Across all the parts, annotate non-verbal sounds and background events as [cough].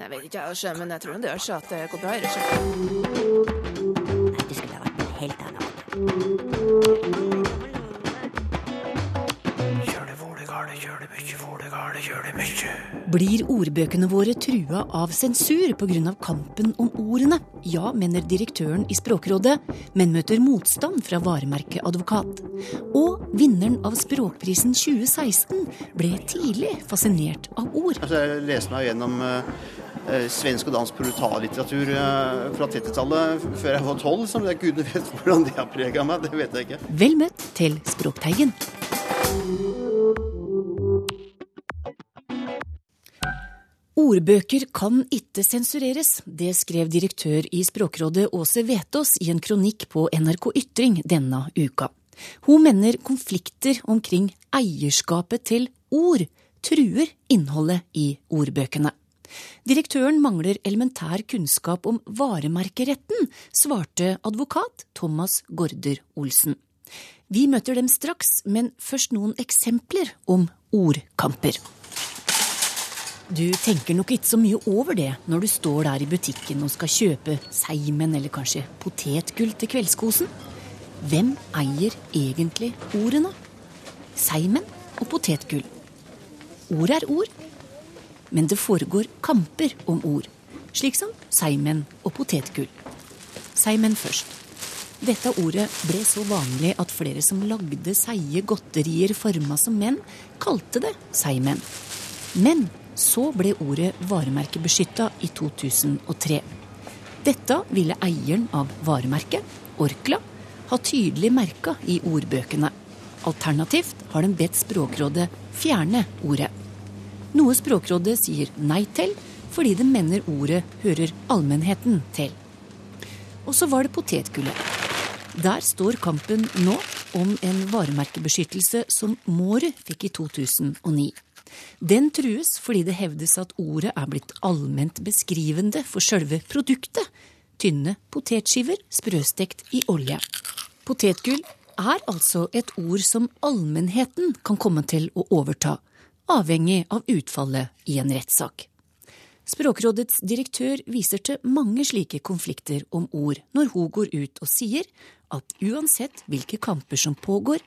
Jeg vet ikke, jeg, men jeg tror det gjør seg at det går bra i Russland. Nei, det skulle ha vært noe helt annet. Blir ordbøkene våre trua av sensur pga. kampen om ordene? Ja, mener direktøren i Språkrådet, men møter motstand fra varemerkeadvokat. Og vinneren av Språkprisen 2016 ble tidlig fascinert av ord. Altså, jeg leste meg gjennom eh, svensk og dansk brutallitteratur eh, fra 30-tallet før jeg var tolv, så jeg gudene vet hvordan det har prega meg. Det vet jeg ikke. Vel møtt til Språkteigen. Ordbøker kan ikke sensureres. Det skrev direktør i Språkrådet Åse Vetås i en kronikk på NRK Ytring denne uka. Hun mener konflikter omkring eierskapet til ord truer innholdet i ordbøkene. Direktøren mangler elementær kunnskap om varemerkeretten, svarte advokat Thomas Gaarder Olsen. Vi møter dem straks, men først noen eksempler om ordkamper. Du tenker nok ikke så mye over det når du står der i butikken og skal kjøpe seimen eller kanskje potetgull til kveldskosen. Hvem eier egentlig ordene? Seimen og potetgull. Ord er ord, men det foregår kamper om ord, slik som seigmenn og potetgull. Seigmenn først. Dette ordet ble så vanlig at flere som lagde seige godterier forma som menn, kalte det seigmenn. Men så ble ordet varemerkebeskytta i 2003. Dette ville eieren av varemerket, Orkla, ha tydelig merka i ordbøkene. Alternativt har den bedt Språkrådet fjerne ordet. Noe Språkrådet sier nei til, fordi det mener ordet hører allmennheten til. Og så var det potetgullet. Der står kampen nå om en varemerkebeskyttelse som Måret fikk i 2009. Den trues fordi det hevdes at ordet er blitt allment beskrivende for sjølve produktet. Tynne potetskiver sprøstekt i olje. Potetgull er altså et ord som allmennheten kan komme til å overta, avhengig av utfallet i en rettssak. Språkrådets direktør viser til mange slike konflikter om ord når hun går ut og sier at uansett hvilke kamper som pågår,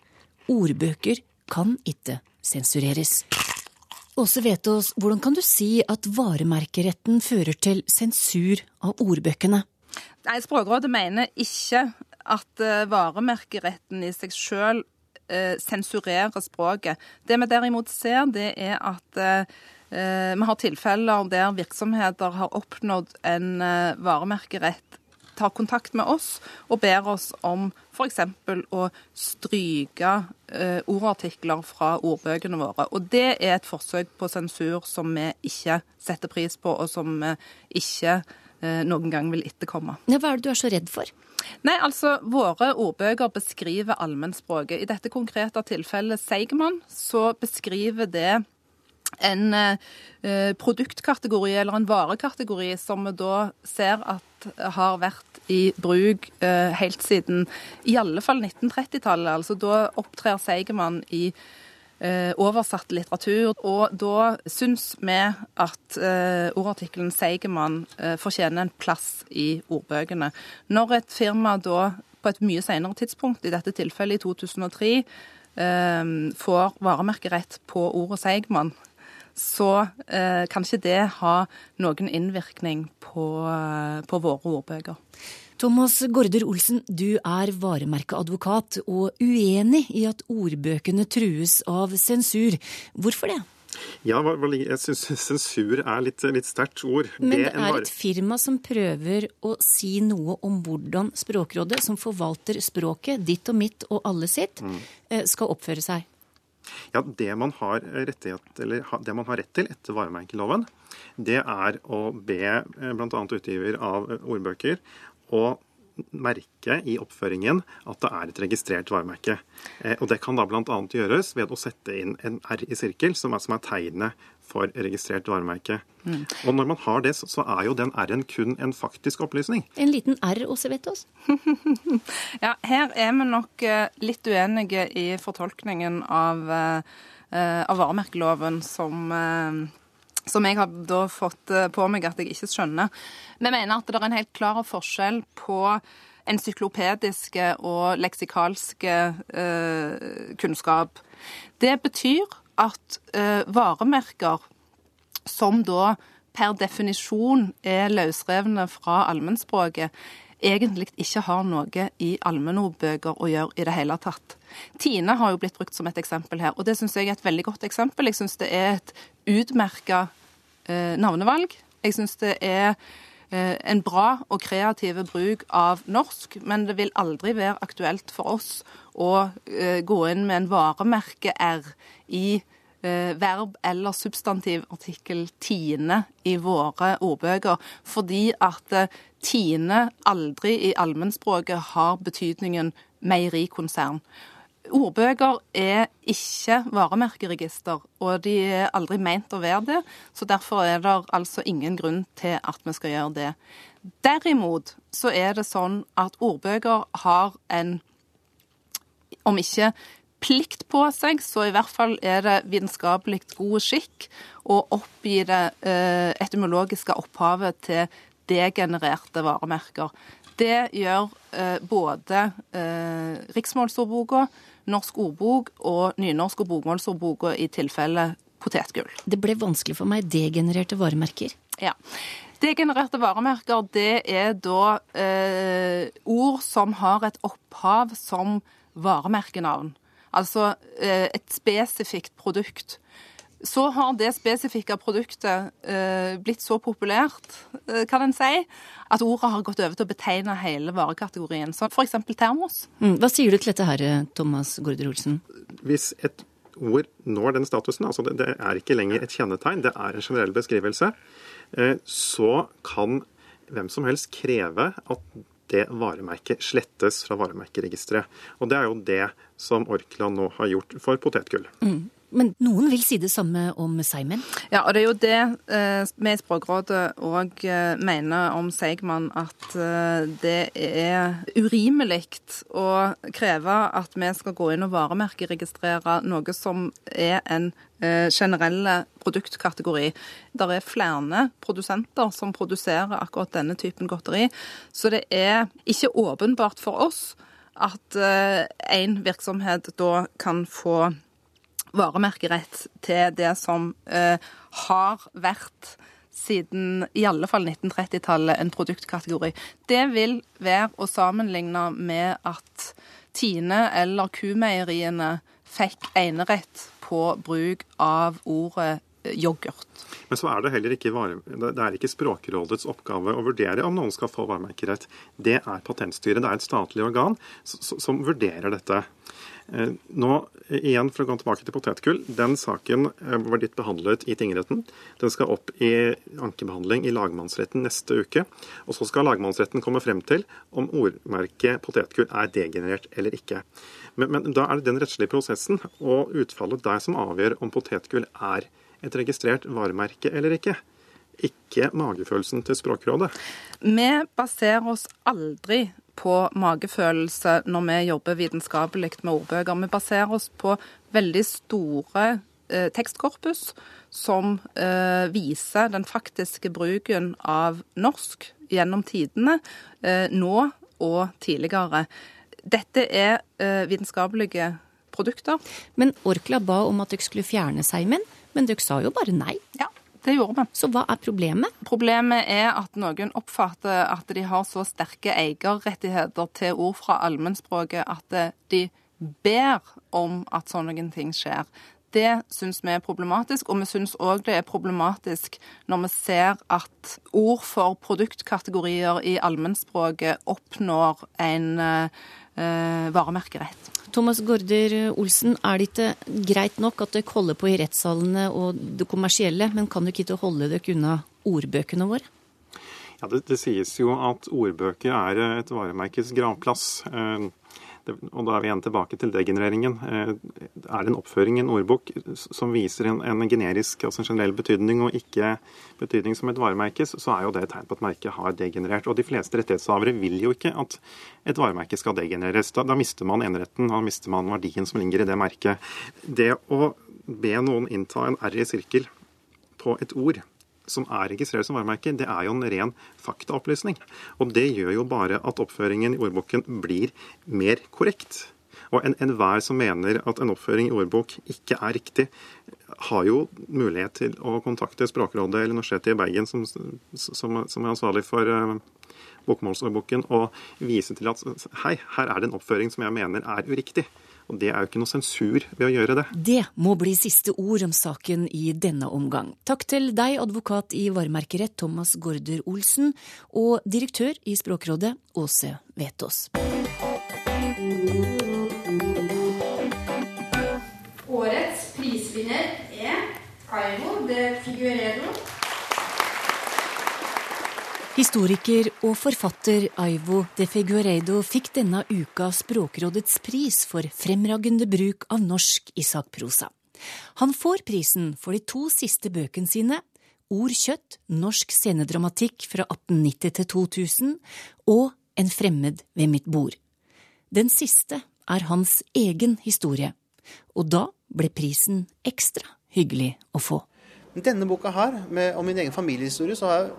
ordbøker kan ikke sensureres. Åse Vetås, hvordan kan du si at varemerkeretten fører til sensur av ordbøkene? Nei, Språkrådet mener ikke at uh, varemerkeretten i seg sjøl uh, sensurerer språket. Det vi derimot ser, det er at uh, vi har tilfeller der virksomheter har oppnådd en varemerkerett tar kontakt med oss og ber oss om f.eks. å stryke eh, ordartikler fra ordbøkene våre. Og det er et forsøk på sensur som vi ikke setter pris på, og som vi ikke eh, noen gang vil etterkomme. Hva er det du er så redd for? Nei, altså, Våre ordbøker beskriver allmennspråket. I dette konkrete tilfellet Seigmann, så beskriver det en eh, produktkategori eller en varekategori som vi da ser at har vært i bruk eh, helt siden i alle fall 1930-tallet. Altså da opptrer Seigemann i oversatt litteratur. Og da syns vi at eh, ordartikkelen Seigemann eh, fortjener en plass i ordbøkene. Når et firma da på et mye senere tidspunkt, i dette tilfellet i 2003, eh, får varemerkerett på ordet Seigmann, så eh, kan ikke det ha noen innvirkning på, eh, på våre ordbøker. Thomas Gaarder Olsen, du er varemerkeadvokat og uenig i at ordbøkene trues av sensur. Hvorfor det? Ja, jeg syns [laughs] sensur er litt, litt sterkt ord. Men det er et firma som prøver å si noe om hvordan Språkrådet, som forvalter språket, ditt og mitt og alle sitt, mm. Eh, skal oppføre seg. Ja, det man, rettighet, det man har rett til etter varemerkeloven, det er å be eh, bl.a. utgiver av ordbøker å merke i oppføringen at det er et registrert varemerke. Eh, og Det kan da bl.a. gjøres ved å sette inn en R i sirkel, som er, som er tegnet for registrert varemerke. Mm. Og når man har det, så er jo den R-en kun en faktisk opplysning. En liten R også, vet oss. [laughs] ja, her er vi nok eh, litt uenige i fortolkningen av, av varemerkeloven som som jeg har da fått eh, på meg at jeg ikke skjønner. Vi mener at det er en helt klar forskjell på encyklopediske og leksikalske eh, kunnskap. Det betyr at eh, varemerker som da per definisjon er løsrevne fra allmennspråket, egentlig ikke har noe i allmennordbøker å gjøre i det hele tatt. Tine har jo blitt brukt som et eksempel her, og det syns jeg er et veldig godt eksempel. Jeg syns det er et utmerka eh, navnevalg. Jeg syns det er eh, en bra og kreativ bruk av norsk, men det vil aldri være aktuelt for oss å eh, gå inn med en varemerke-R i verb eller substantivartikkel tiende i våre ordbøker, fordi at eh, tiende aldri i allmennspråket har betydningen meierikonsern. Ordbøker er ikke varemerkeregister, og de er aldri meint å være det. Så derfor er det altså ingen grunn til at vi skal gjøre det. Derimot så er det sånn at ordbøker har en, om ikke plikt på seg, så i hvert fall er det vitenskapelig god skikk å oppgi det eh, etymologiske opphavet til degenererte varemerker. Det gjør eh, både eh, riksmålsordboka, Norsk ordbok og Nynorsk og bokmålsordboka i tilfelle potetgull. Det ble vanskelig for meg. Degenererte varemerker. Ja. Degenererte varemerker, det er da eh, ord som har et opphav som varemerkenavn. Altså eh, et spesifikt produkt. Så har det spesifikke produktet eh, blitt så populært, eh, kan en si, at ordet har gått over til å betegne hele varekategorien. som f.eks. termos. Mm. Hva sier du til dette her, Thomas Gaarder Olsen? Hvis et ord når den statusen, altså det, det er ikke lenger et kjennetegn, det er en generell beskrivelse, eh, så kan hvem som helst kreve at det varemerket slettes fra varemerkeregisteret. Og det er jo det som Orkla nå har gjort for potetgull. Mm. Men noen vil si det samme om Seimen? Ja, og det er jo det eh, vi i Språkrådet òg eh, mener om Seigmann, at eh, det er urimelig å kreve at vi skal gå inn og varemerkeregistrere noe som er en eh, generelle produktkategori. Det er flere produsenter som produserer akkurat denne typen godteri, så det er ikke åpenbart for oss at én virksomhet da kan få varemerkerett til det som eh, har vært siden i alle fall 1930-tallet en produktkategori. Det vil være å sammenligne med at Tine eller Kumeieriene fikk enerett på bruk av ordet eh, yoghurt. Men så er det heller ikke, det er ikke Språkrådets oppgave å vurdere om noen skal få varemerkerett. Det er Patentstyret. Det er et statlig organ som vurderer dette. Eh, nå, igjen for å gå tilbake til potetgull. Den saken eh, var ditt behandlet i tingretten. Den skal opp i ankebehandling i lagmannsretten neste uke. Og så skal lagmannsretten komme frem til om ordmerket potetgull er degenerert eller ikke. Men, men, da er det den rettslige prosessen og utfallet der som avgjør om potetgull er et registrert varemerke eller ikke. Ikke magefølelsen til Språkrådet. Vi baserer oss aldri på magefølelse når vi jobber vitenskapelig med ordbøker. Vi baserer oss på veldig store eh, tekstkorpus som eh, viser den faktiske bruken av norsk gjennom tidene, eh, nå og tidligere. Dette er eh, vitenskapelige produkter. Men Orkla ba om at dere skulle fjerne seimen, men dere sa jo bare nei. Ja. Det gjorde vi. Så hva er problemet? Problemet er at noen oppfatter at de har så sterke eierrettigheter til ord fra allmennspråket at de ber om at sånne ting skjer. Det syns vi er problematisk, og vi syns òg det er problematisk når vi ser at ord for produktkategorier i allmennspråket oppnår en eh, varemerkerett. Thomas Gaarder Olsen, er det ikke greit nok at dere holder på i rettssalene og det kommersielle, men kan dere ikke holde dere unna ordbøkene våre? Ja, det, det sies jo at ordbøker er et varemerkes gravplass. Eh, og da er vi igjen tilbake til degenereringen. Eh, er det en oppføring i en ordbok som viser en, en, generisk, altså en generell betydning, og ikke betydning som et varemerke, så er jo det et tegn på at merket har degenerert. Og de fleste rettighetshavere vil jo ikke at et varemerke skal degenereres. Da, da mister man eneretten, da mister man verdien som ligger i det merket. Det å be noen innta en R i sirkel på et ord som er registrert som varemerke, det er jo en ren faktaopplysning. Og det gjør jo bare at oppføringen i ordboken blir mer korrekt. Og enhver en som mener at en oppføring i ordbok ikke er riktig, har jo mulighet til å kontakte Språkrådet eller Universitetet i Bergen, som, som, som er ansvarlig for uh, bokmålsordboken, og vise til at hei, her er det en oppføring som jeg mener er uriktig. Og det er jo ikke noe sensur ved å gjøre det. Det må bli siste ord om saken i denne omgang. Takk til deg, advokat i varemerkerett Thomas Gaarder Olsen, og direktør i Språkrådet Åse Vetås. Årets prisvinner er Aivo de Figueredo Historiker og forfatter Aivo de Figueiredo fikk denne uka Språkrådets pris for fremragende bruk av norsk i sakprosa. Han får prisen for de to siste bøkene sine, Ord kjøtt, norsk scenedramatikk fra 1890 til 2000, og En fremmed ved mitt bord. Den siste er hans egen historie, og da ble prisen ekstra hyggelig å få. Denne boka her, med, om min egen familiehistorie, så har jeg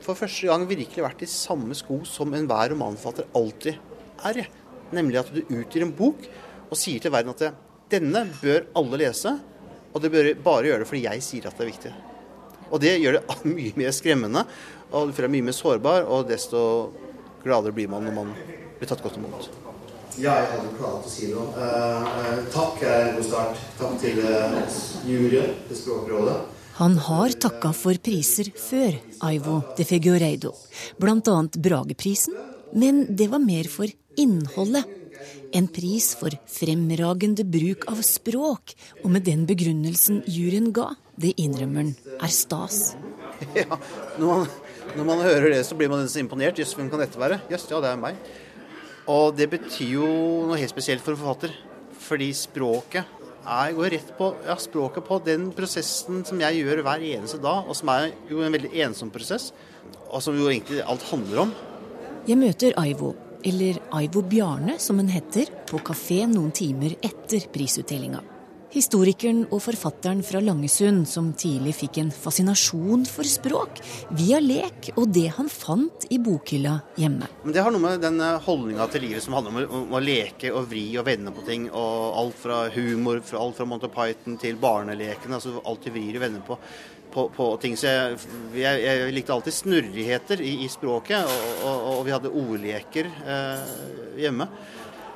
for første gang virkelig vært i samme sko som enhver romanforfatter alltid er. Nemlig at du utgir en bok og sier til verden at denne bør alle lese, og det bør bare gjøre det fordi jeg sier at det er viktig. Og det gjør det [laughs] mye mer skremmende, og du føler deg mye mer sårbar, og desto gladere blir man når man blir tatt godt imot. Ja, jeg hadde til å si noe. Uh, takk er en god start. Takk til uh, juryen, til Språkrådet. Han har takka for priser før, Aivo de Figueiredo, bl.a. Brageprisen, men det var mer for innholdet. En pris for fremragende bruk av språk, og med den begrunnelsen juryen ga, det innrømmer han, er stas. [laughs] Ja, når man, når man, hører det, så blir man så imponert. Jøss, hvem kan dette være? Jøss, ja, det er meg. Og det betyr jo noe helt spesielt for en forfatter. Fordi språket er, går rett på ja, språket på den prosessen som jeg gjør hver eneste dag, og som er jo en veldig ensom prosess, og som jo egentlig alt handler om. Jeg møter Aivo, eller Aivo Bjarne som hun heter, på kafé noen timer etter prisutdelinga. Historikeren og forfatteren fra Langesund som tidlig fikk en fascinasjon for språk via lek og det han fant i bokhylla hjemme. Det har noe med den eh, holdninga til livet som handler om, å leke og vri og vende på ting. og Alt fra humor, fra, alt fra Monty Python til barneleken. altså du vrir og vender på, på, på ting. Så jeg, jeg, jeg, likte alltid snurrigheter i, i språket, og, og, og, vi hadde ordleker eh, hjemme.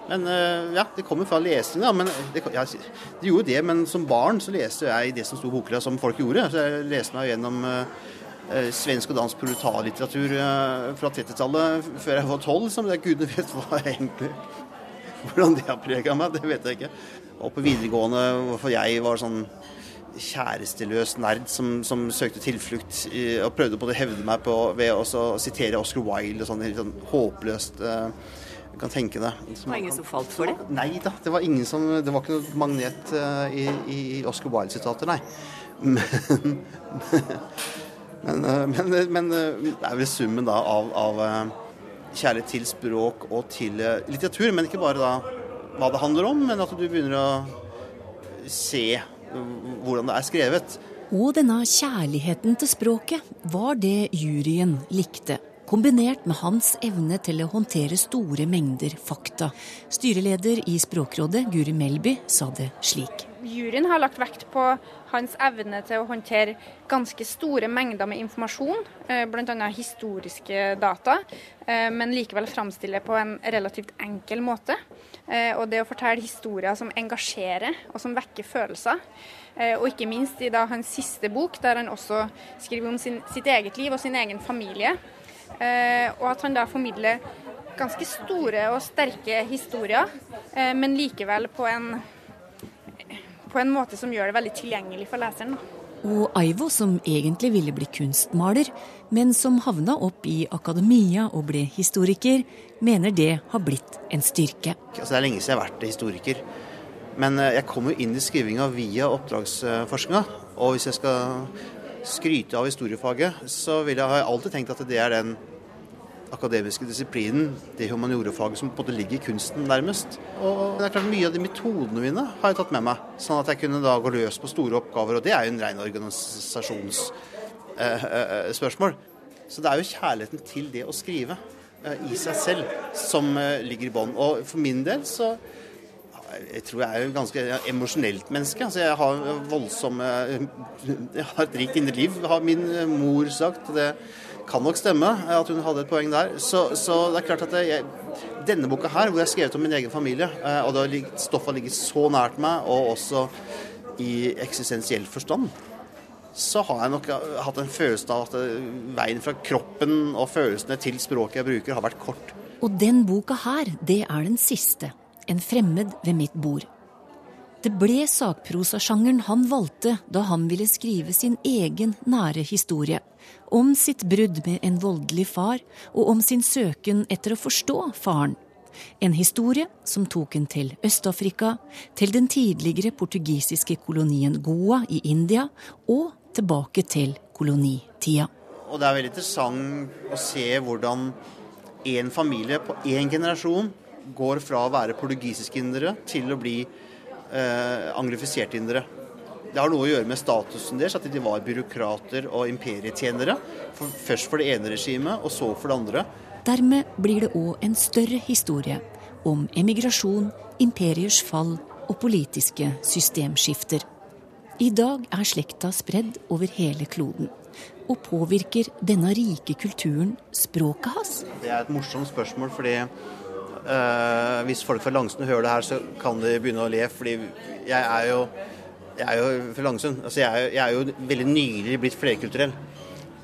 Men eh, ja, det kommer fra lesing. Men det, ja, det gjorde det, men som barn så leste jeg det som sto i bokhylla, som folk gjorde. Så jeg leste meg gjennom eh, svensk og dansk proletarlitteratur eh, fra 30-tallet før jeg var tolv. Som jeg gudene vet hva [laughs] egentlig Hvordan det har prega meg, det vet jeg ikke. Og på videregående, hvorfor jeg var sånn kjæresteløs nerd som, som søkte tilflukt i, og prøvde på å hevde meg på ved å sitere Oscar Wilde og sånn helt sånn håpløst. Uh, du kan tenke deg. Det var ingen som falt for det? Nei da, det var ingen som Det var ikke noe magnet uh, i, i, Oscar Wilde-sitater, nei. Men, [laughs] men, uh, men, men uh, det er vel summen da av, av kjærlighet til språk og til litteratur. Men ikke bare da hva det handler om, men at du begynner å se hvordan det er skrevet. Og denne kjærligheten til språket var det juryen likte kombinert med hans evne til å håndtere store mengder fakta. Styreleder i Språkrådet, Guri Melby, sa det slik. Juryen har lagt vekt på hans evne til å håndtere ganske store mengder med informasjon, eh, bl.a. historiske data, eh, men likevel framstille på en relativt enkel måte. Eh, og det å fortelle historier som engasjerer og som vekker følelser. Og ikke minst i hans siste bok, der han også skriver om sin, sitt eget liv og sin egen familie. Eh, og at han da formidler ganske store og sterke historier, eh, men likevel på en, på en måte som gjør det veldig tilgjengelig for leseren. Og Aivo, som egentlig ville bli kunstmaler, men som havna opp i akademia og ble historiker, mener det har blitt en styrke. Altså, det er lenge siden jeg har vært historiker. Men eh, jeg kom jo inn i skrivinga via oppdragsforskninga. Og hvis jeg skal skryte av historiefaget, så vil jeg, har jeg alltid tenkt at det er den akademiske disiplinen, det humaniorefaget som på en måte ligger i kunsten nærmest. Og det er klart Mye av de metodene mine har jeg tatt med meg, sånn at jeg kunne da gå løs på store oppgaver. Og det er jo en ren organisasjonsspørsmål. Så det er jo kjærligheten til det å skrive eh, i seg selv som eh, ligger i bånn. Og for min del så jeg tror jeg er et ganske emosjonelt menneske. Altså jeg har voldsomme Jeg har et rikt indre liv, har min mor sagt. Det kan nok stemme at hun hadde et poeng der. Så, så det er klart at jeg, denne boka her, hvor jeg har skrevet om min egen familie, eh, og det stoffet har ligget så nært meg, og også i eksistensiell forstand, så har jeg nok hatt en følelse av at veien fra kroppen og følelsene til språket jeg bruker, har vært kort. Og den boka her, det er den siste. En fremmed ved mitt bord. Det ble sakprosasjangeren han valgte da han ville skrive sin egen nære historie. Om sitt brudd med en voldelig far, og om sin søken etter å forstå faren. En historie som tok en til Øst-Afrika, til den tidligere portugisiske kolonien Goa i India, og tilbake til kolonitida. Og det er veldig interessant å se hvordan en familie på én generasjon går fra å være portugisiske indere til å bli eh, anglifiserte indere. Det har noe å gjøre med statusen deres, at de var byråkrater og imperietjenere. For, først for det ene regimet, og så for det andre. Dermed blir det òg en større historie om emigrasjon, imperiers fall og politiske systemskifter. I dag er slekta spredd over hele kloden. Og påvirker denne rike kulturen språket hans? Det er et morsomt spørsmål, fordi hvis folk fra Langsund hører det her, så kan de begynne å le. Fordi jeg er jo jeg er jo fra Langsund. Altså jeg, er jeg, er jo, veldig nylig blitt flerkulturell.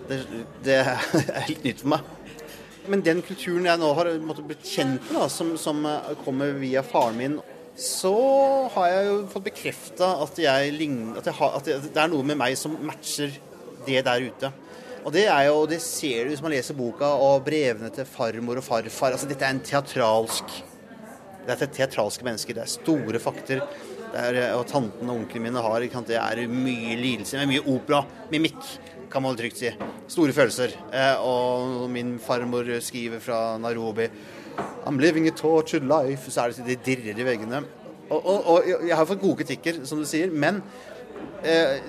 Det, det er [laughs] litt nytt for meg. Men den kulturen jeg nå har blitt kjent med, da, som, som, kommer via faren min, så har jeg jo fått bekrefta at, at, at, det er noe med meg som matcher det der ute. Og det er jo, det ser du hvis man leser boka og brevene til farmor og farfar. altså Dette er en teatralsk Det er teatralske mennesker. Det er store fakter. Er, eh, og tantene og onklene mine har. Det er mye lidelse, men mye opera. Mimikk, kan man trygt si. Store følelser. Eh, og min farmor skriver fra Nairobi I'm living a tortured life. Så er det det dirrer i veggene. Og, og, og, jeg har fått gode kritikker, som du sier, men eh,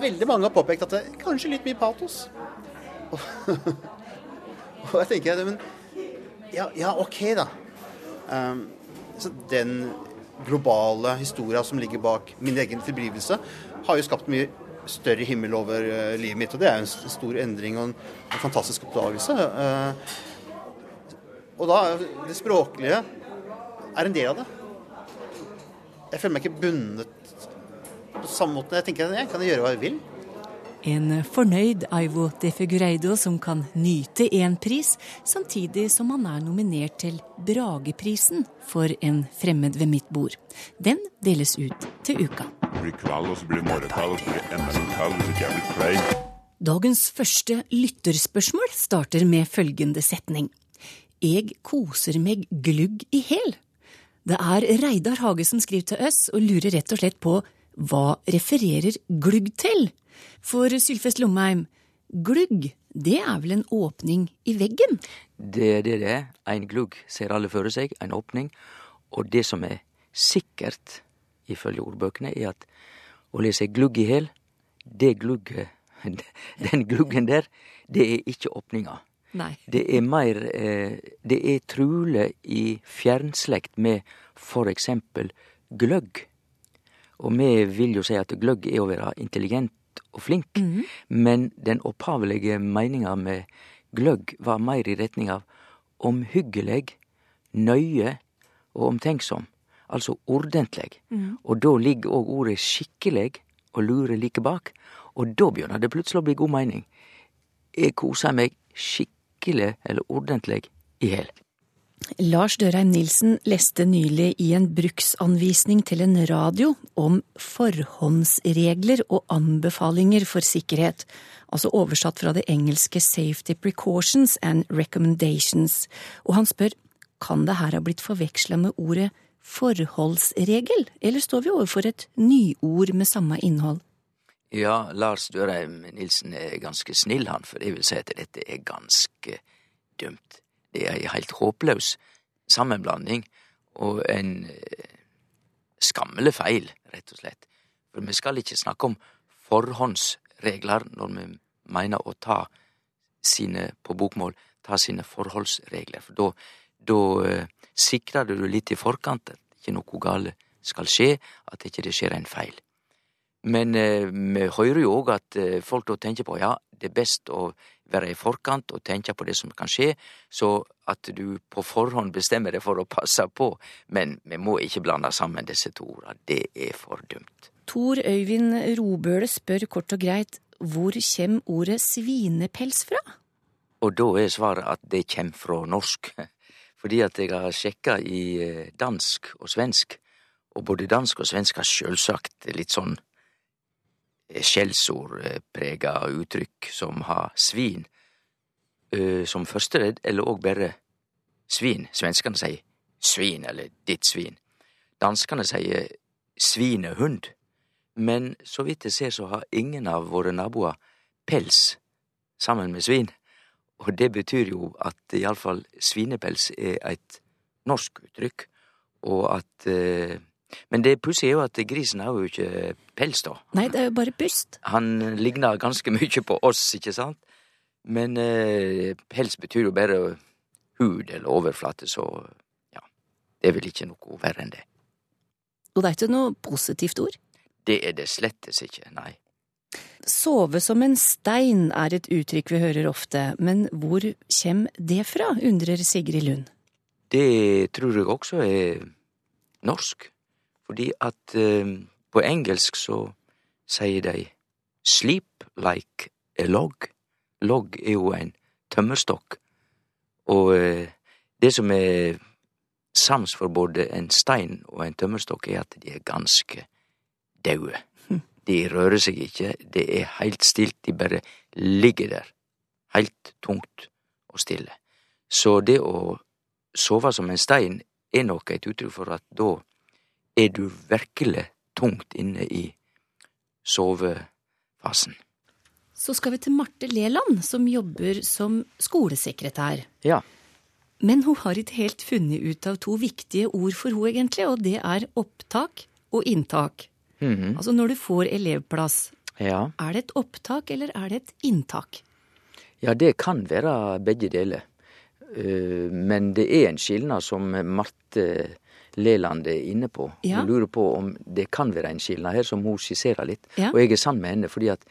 veldig mange har påpekt at det er kanskje litt mye patos. [laughs] og jeg tenker men ja, ja OK, da. Um, så den globale historia som ligger bak min egen tilblivelse, har jo skapt mye større himmel over uh, livet mitt. Og det er jo en stor endring og en, en fantastisk oppdagelse. Uh, og da Det språklige er en del av det. Jeg føler meg ikke bundet på samme måte. Jeg tenker jeg kan gjøre hva jeg vil. En fornøyd Aivo de Figureido som kan nyte én pris, samtidig som han er nominert til Brageprisen for En fremmed ved mitt bord. Den deles ut til uka. Dagens første lytterspørsmål starter med følgende setning. Eg koser meg glugg i hæl. Det er Reidar Hage som skriver til oss og lurer rett og slett på hva refererer glugg til? For Sylfest Lomheim, glugg, det er vel en åpning i veggen? Det er det det er. En glugg ser alle for seg, en åpning. Og det som er sikkert, ifølge ordbøkene, er at å lese glugg i hæl, det glugget [laughs] Den gluggen der, det er ikke åpninga. Nei. Det er meir eh, Det er truleg i fjernslekt med for eksempel gløgg. Og vi vil jo si at gløgg er å være intelligent og flink, mm. men den opphavlige meninga med gløgg var meir i retning av omhyggeleg, nøye og omtenksom. Altså ordentlig. Mm. Og da ligger òg ordet skikkelig og lure like bak. Og da begynner det plutselig å bli god mening. Jeg koser meg skikkelig eller ordentlig i hæl. Lars Dørheim Nilsen leste nylig i en bruksanvisning til en radio om forhåndsregler og anbefalinger for sikkerhet, altså oversatt fra det engelske Safety Precautions and Recommendations, og han spør kan det her ha blitt forveksla med ordet forholdsregel, eller står vi overfor et nyord med samme innhold? Ja, Lars Dørheim Nilsen er ganske snill, han, for jeg vil si at dette er ganske dumt. Er ei heilt håpløs sammenblanding og en eh, skammelig feil, rett og slett. For vi skal ikke snakke om forhåndsregler når vi mener å ta sine, på bokmål, ta sine forholdsregler. For da, da eh, sikrer du litt i forkant at ikke noe gale skal skje, at ikke det skjer en feil. Men eh, vi hører jo òg at eh, folk da tenker på ja, det er best å være i forkant og tenke på det som kan skje, så at du på forhånd bestemmer deg for å passe på. Men vi må ikke blande sammen disse to ordene. Det er for dumt. Tor Øyvind Robøle spør kort og greit hvor kjem ordet svinepels fra? Og da er svaret at det kjem fra norsk. [laughs] Fordi at jeg har sjekka i eh, dansk og svensk, og både dansk og svensk har sjølsagt litt sånn eh, skjellsordprega uttrykk som har svin eh, som første ledd, eller òg bare svin. Svenskene sier svin, eller ditt svin. Danskene sier svinehund. Men så vidt jeg ser, så har ingen av våre naboer pels sammen med svin. Og det betyr jo at iallfall svinepels er et norsk uttrykk, og at eh, Men det pussige er jo at grisen har jo ikke pels, da. Nei, det er jo bare bust. Han ligner ganske [laughs] mye på oss, ikke sant? Men eh, pels betyr jo bare hud eller overflate, så ja, det er vel ikke noe verre enn det. Og det er ikke noe positivt ord. Det er det slettes ikke, nei. Sove som en stein er et uttrykk vi hører ofte, men hvor kommer det fra, undrer Sigrid Lund. Det tror jeg også er norsk, fordi at eh, på engelsk så sier de sleep like a log. Log er jo en tømmerstokk, og eh, det som er sams for både en stein og en tømmerstokk, er at de er ganske daue. De rører seg ikke, det er heilt stilt, de bare ligger der, heilt tungt og stille. Så det å sove som en stein er nok et uttrykk for at da er du virkelig tungt inne i sovefasen. Så skal vi til Marte Leland, som jobber som skolesekretær. Ja, Men hun har ikke helt funnet ut av to viktige ord for hun egentlig, og det er opptak og inntak. mhm, Altså når du får elevplass, ja. er det et opptak eller er det et inntak? Ja, det kan være begge deler. Eh, Men det er en skilnad som Marte Leland er inne på. Ja. Hun lurer på om det kan være en skilnad her, som hun skisserer litt. Ja. Og jeg er sann med henne, fordi at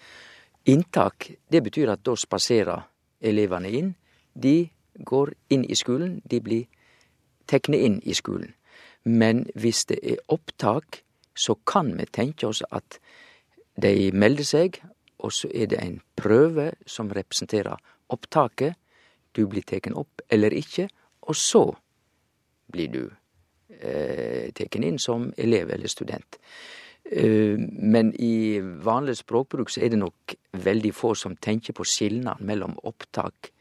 inntak, det betyr at da spaserer elevene inn. De går inn i skolen, de blir tekne inn i skolen. Men hvis det er opptak, så kan vi tenke oss at de melder seg, og så er det en prøve som representerer opptaket. Du blir tatt opp eller ikke, og så blir du eh, teken inn som elev eller student. Eh, men i vanlig språkbruk så er det nok veldig få som tenker på skilnaden mellom opptak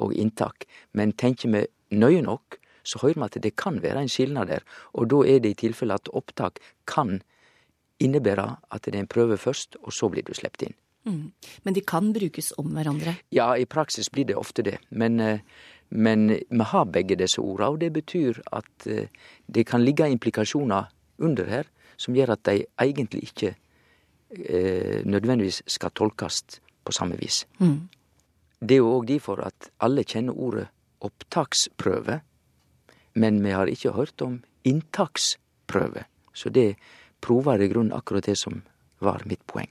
og inntak. Men tenker vi nøye nok, så hører vi at det kan være en skilnad der. Og da er det i tilfelle at opptak kan innebære at det er en prøve først, og så blir du sluppet inn. Mm. Men de kan brukes om hverandre. Ja, i praksis blir det ofte det. Men, eh, men vi har begge disse orda, og det betyr at eh, det kan ligge implikasjoner under her som gjør at de egentlig ikke eh, nødvendigvis skal tolkes på samme vis. Mm. Det er jo òg derfor at alle kjenner ordet opptaksprøve, men vi har ikke hørt om inntaksprøve. Så det prover i grunnen akkurat det som var mitt poeng.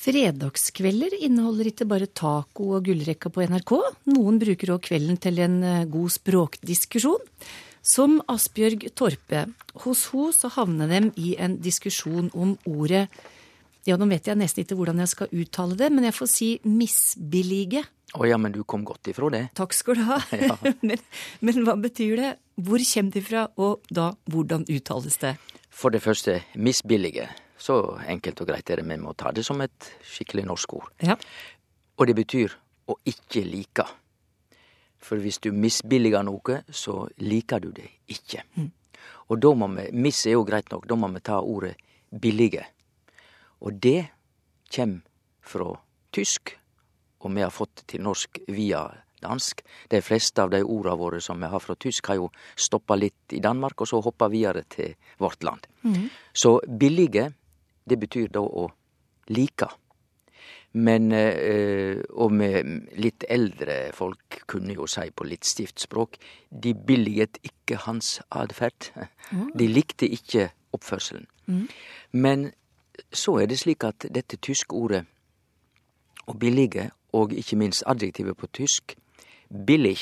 Fredagskvelder inneholder ikke bare taco og gullrekka på NRK. Noen bruker òg kvelden til en eh, god språkdiskusjon. Som Asbjørg Torpe. Hos henne så havner de i en diskusjon om ordet Ja, nå vet jeg nesten ikke hvordan jeg skal uttale det, men jeg får si misbillige. Å ja, men du kom godt ifra det. Takk skal du ha. [laughs] Ja. [laughs] men, men hva betyr det? Hvor kommer det fra, og da hvordan uttales det? For det første misbillige. Så enkelt og greit er det, vi må ta det som et skikkelig norsk ord. Ja. Og det betyr å ikke like. For hvis du misbilliger noe, så liker du det ikke. Og da må vi, miss er jo greit nok, da må vi ta ordet billige. Og det kjem fra tysk, og vi har fått til norsk via dansk. De fleste av de orda våre som vi har fra tysk, har jo stoppa litt i Danmark, og så hoppa videre til vårt land. Så billige, det betyr da å like. Men eh, Og med litt eldre folk kunne jo si på litt stivt språk de billiget ikke hans atferd. De likte ikke oppførselen. Men så er det slik at dette tyske ordet og billige, og ikke minst adjektivet på tysk, billig,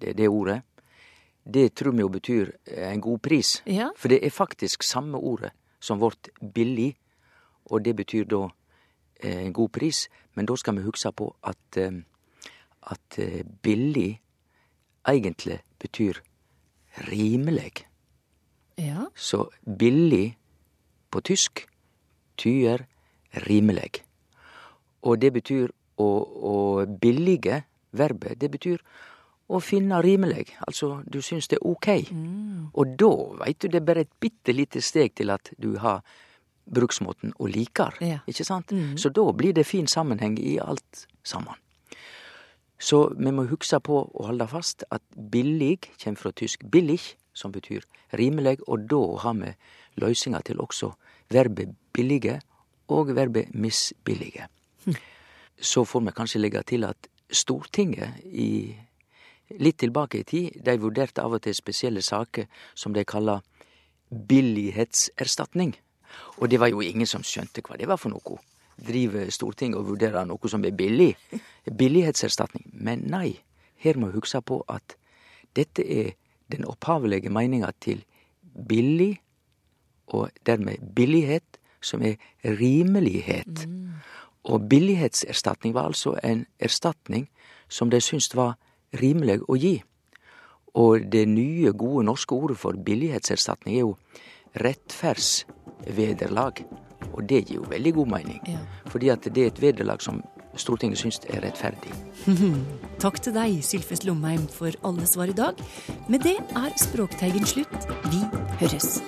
det er det ordet, det tror vi jo betyr en god pris. Ja. For det er faktisk samme ordet som vårt billig, og det betyr da eh, en god pris. Men da skal vi huske på at, eh, at eh, billig egentlig betyr rimelig. Ja. Så billig på tysk tyder rimelig. Og det betyr å, å billige, verbet, det betyr å finne rimelig. Altså, du syns det er ok. Og da, veit du, det er bare et bitte lite steg til at du har bruksmåten og liker. Ja. Ikke sant? Så da blir det fin sammenheng i alt sammen. Så vi må hugsa på å holde fast at billig kjem fra tysk billig, som betyr rimelig, og da har vi løysinga til også verbet billige og verbet misbillige. Så får vi kanskje legge til at Stortinget i litt tilbake i tid, de vurderte av og til spesielle saker som de kaller billighetserstatning. Og det var jo ingen som skjønte hva det var for noe. Driver Stortinget og vurderer noe som er billig? Billighetserstatning. Men nei, her må vi huske på at dette er den opphavelige meninga til billig, og dermed billighet, som er rimelighet. Og billighetserstatning var altså en erstatning som de syntes var rimelig å gi. Og det nye, gode norske ordet for billighetserstatning er jo rettferdsvederlag. Og det gir jo veldig god mening. Ja. Fordi at det er et vederlag som Stortinget syns er rettferdig. [laughs] Takk til deg, Sylfest Lomheim, for alle svar i dag. Med det er Språkteigen slutt. Vi høres.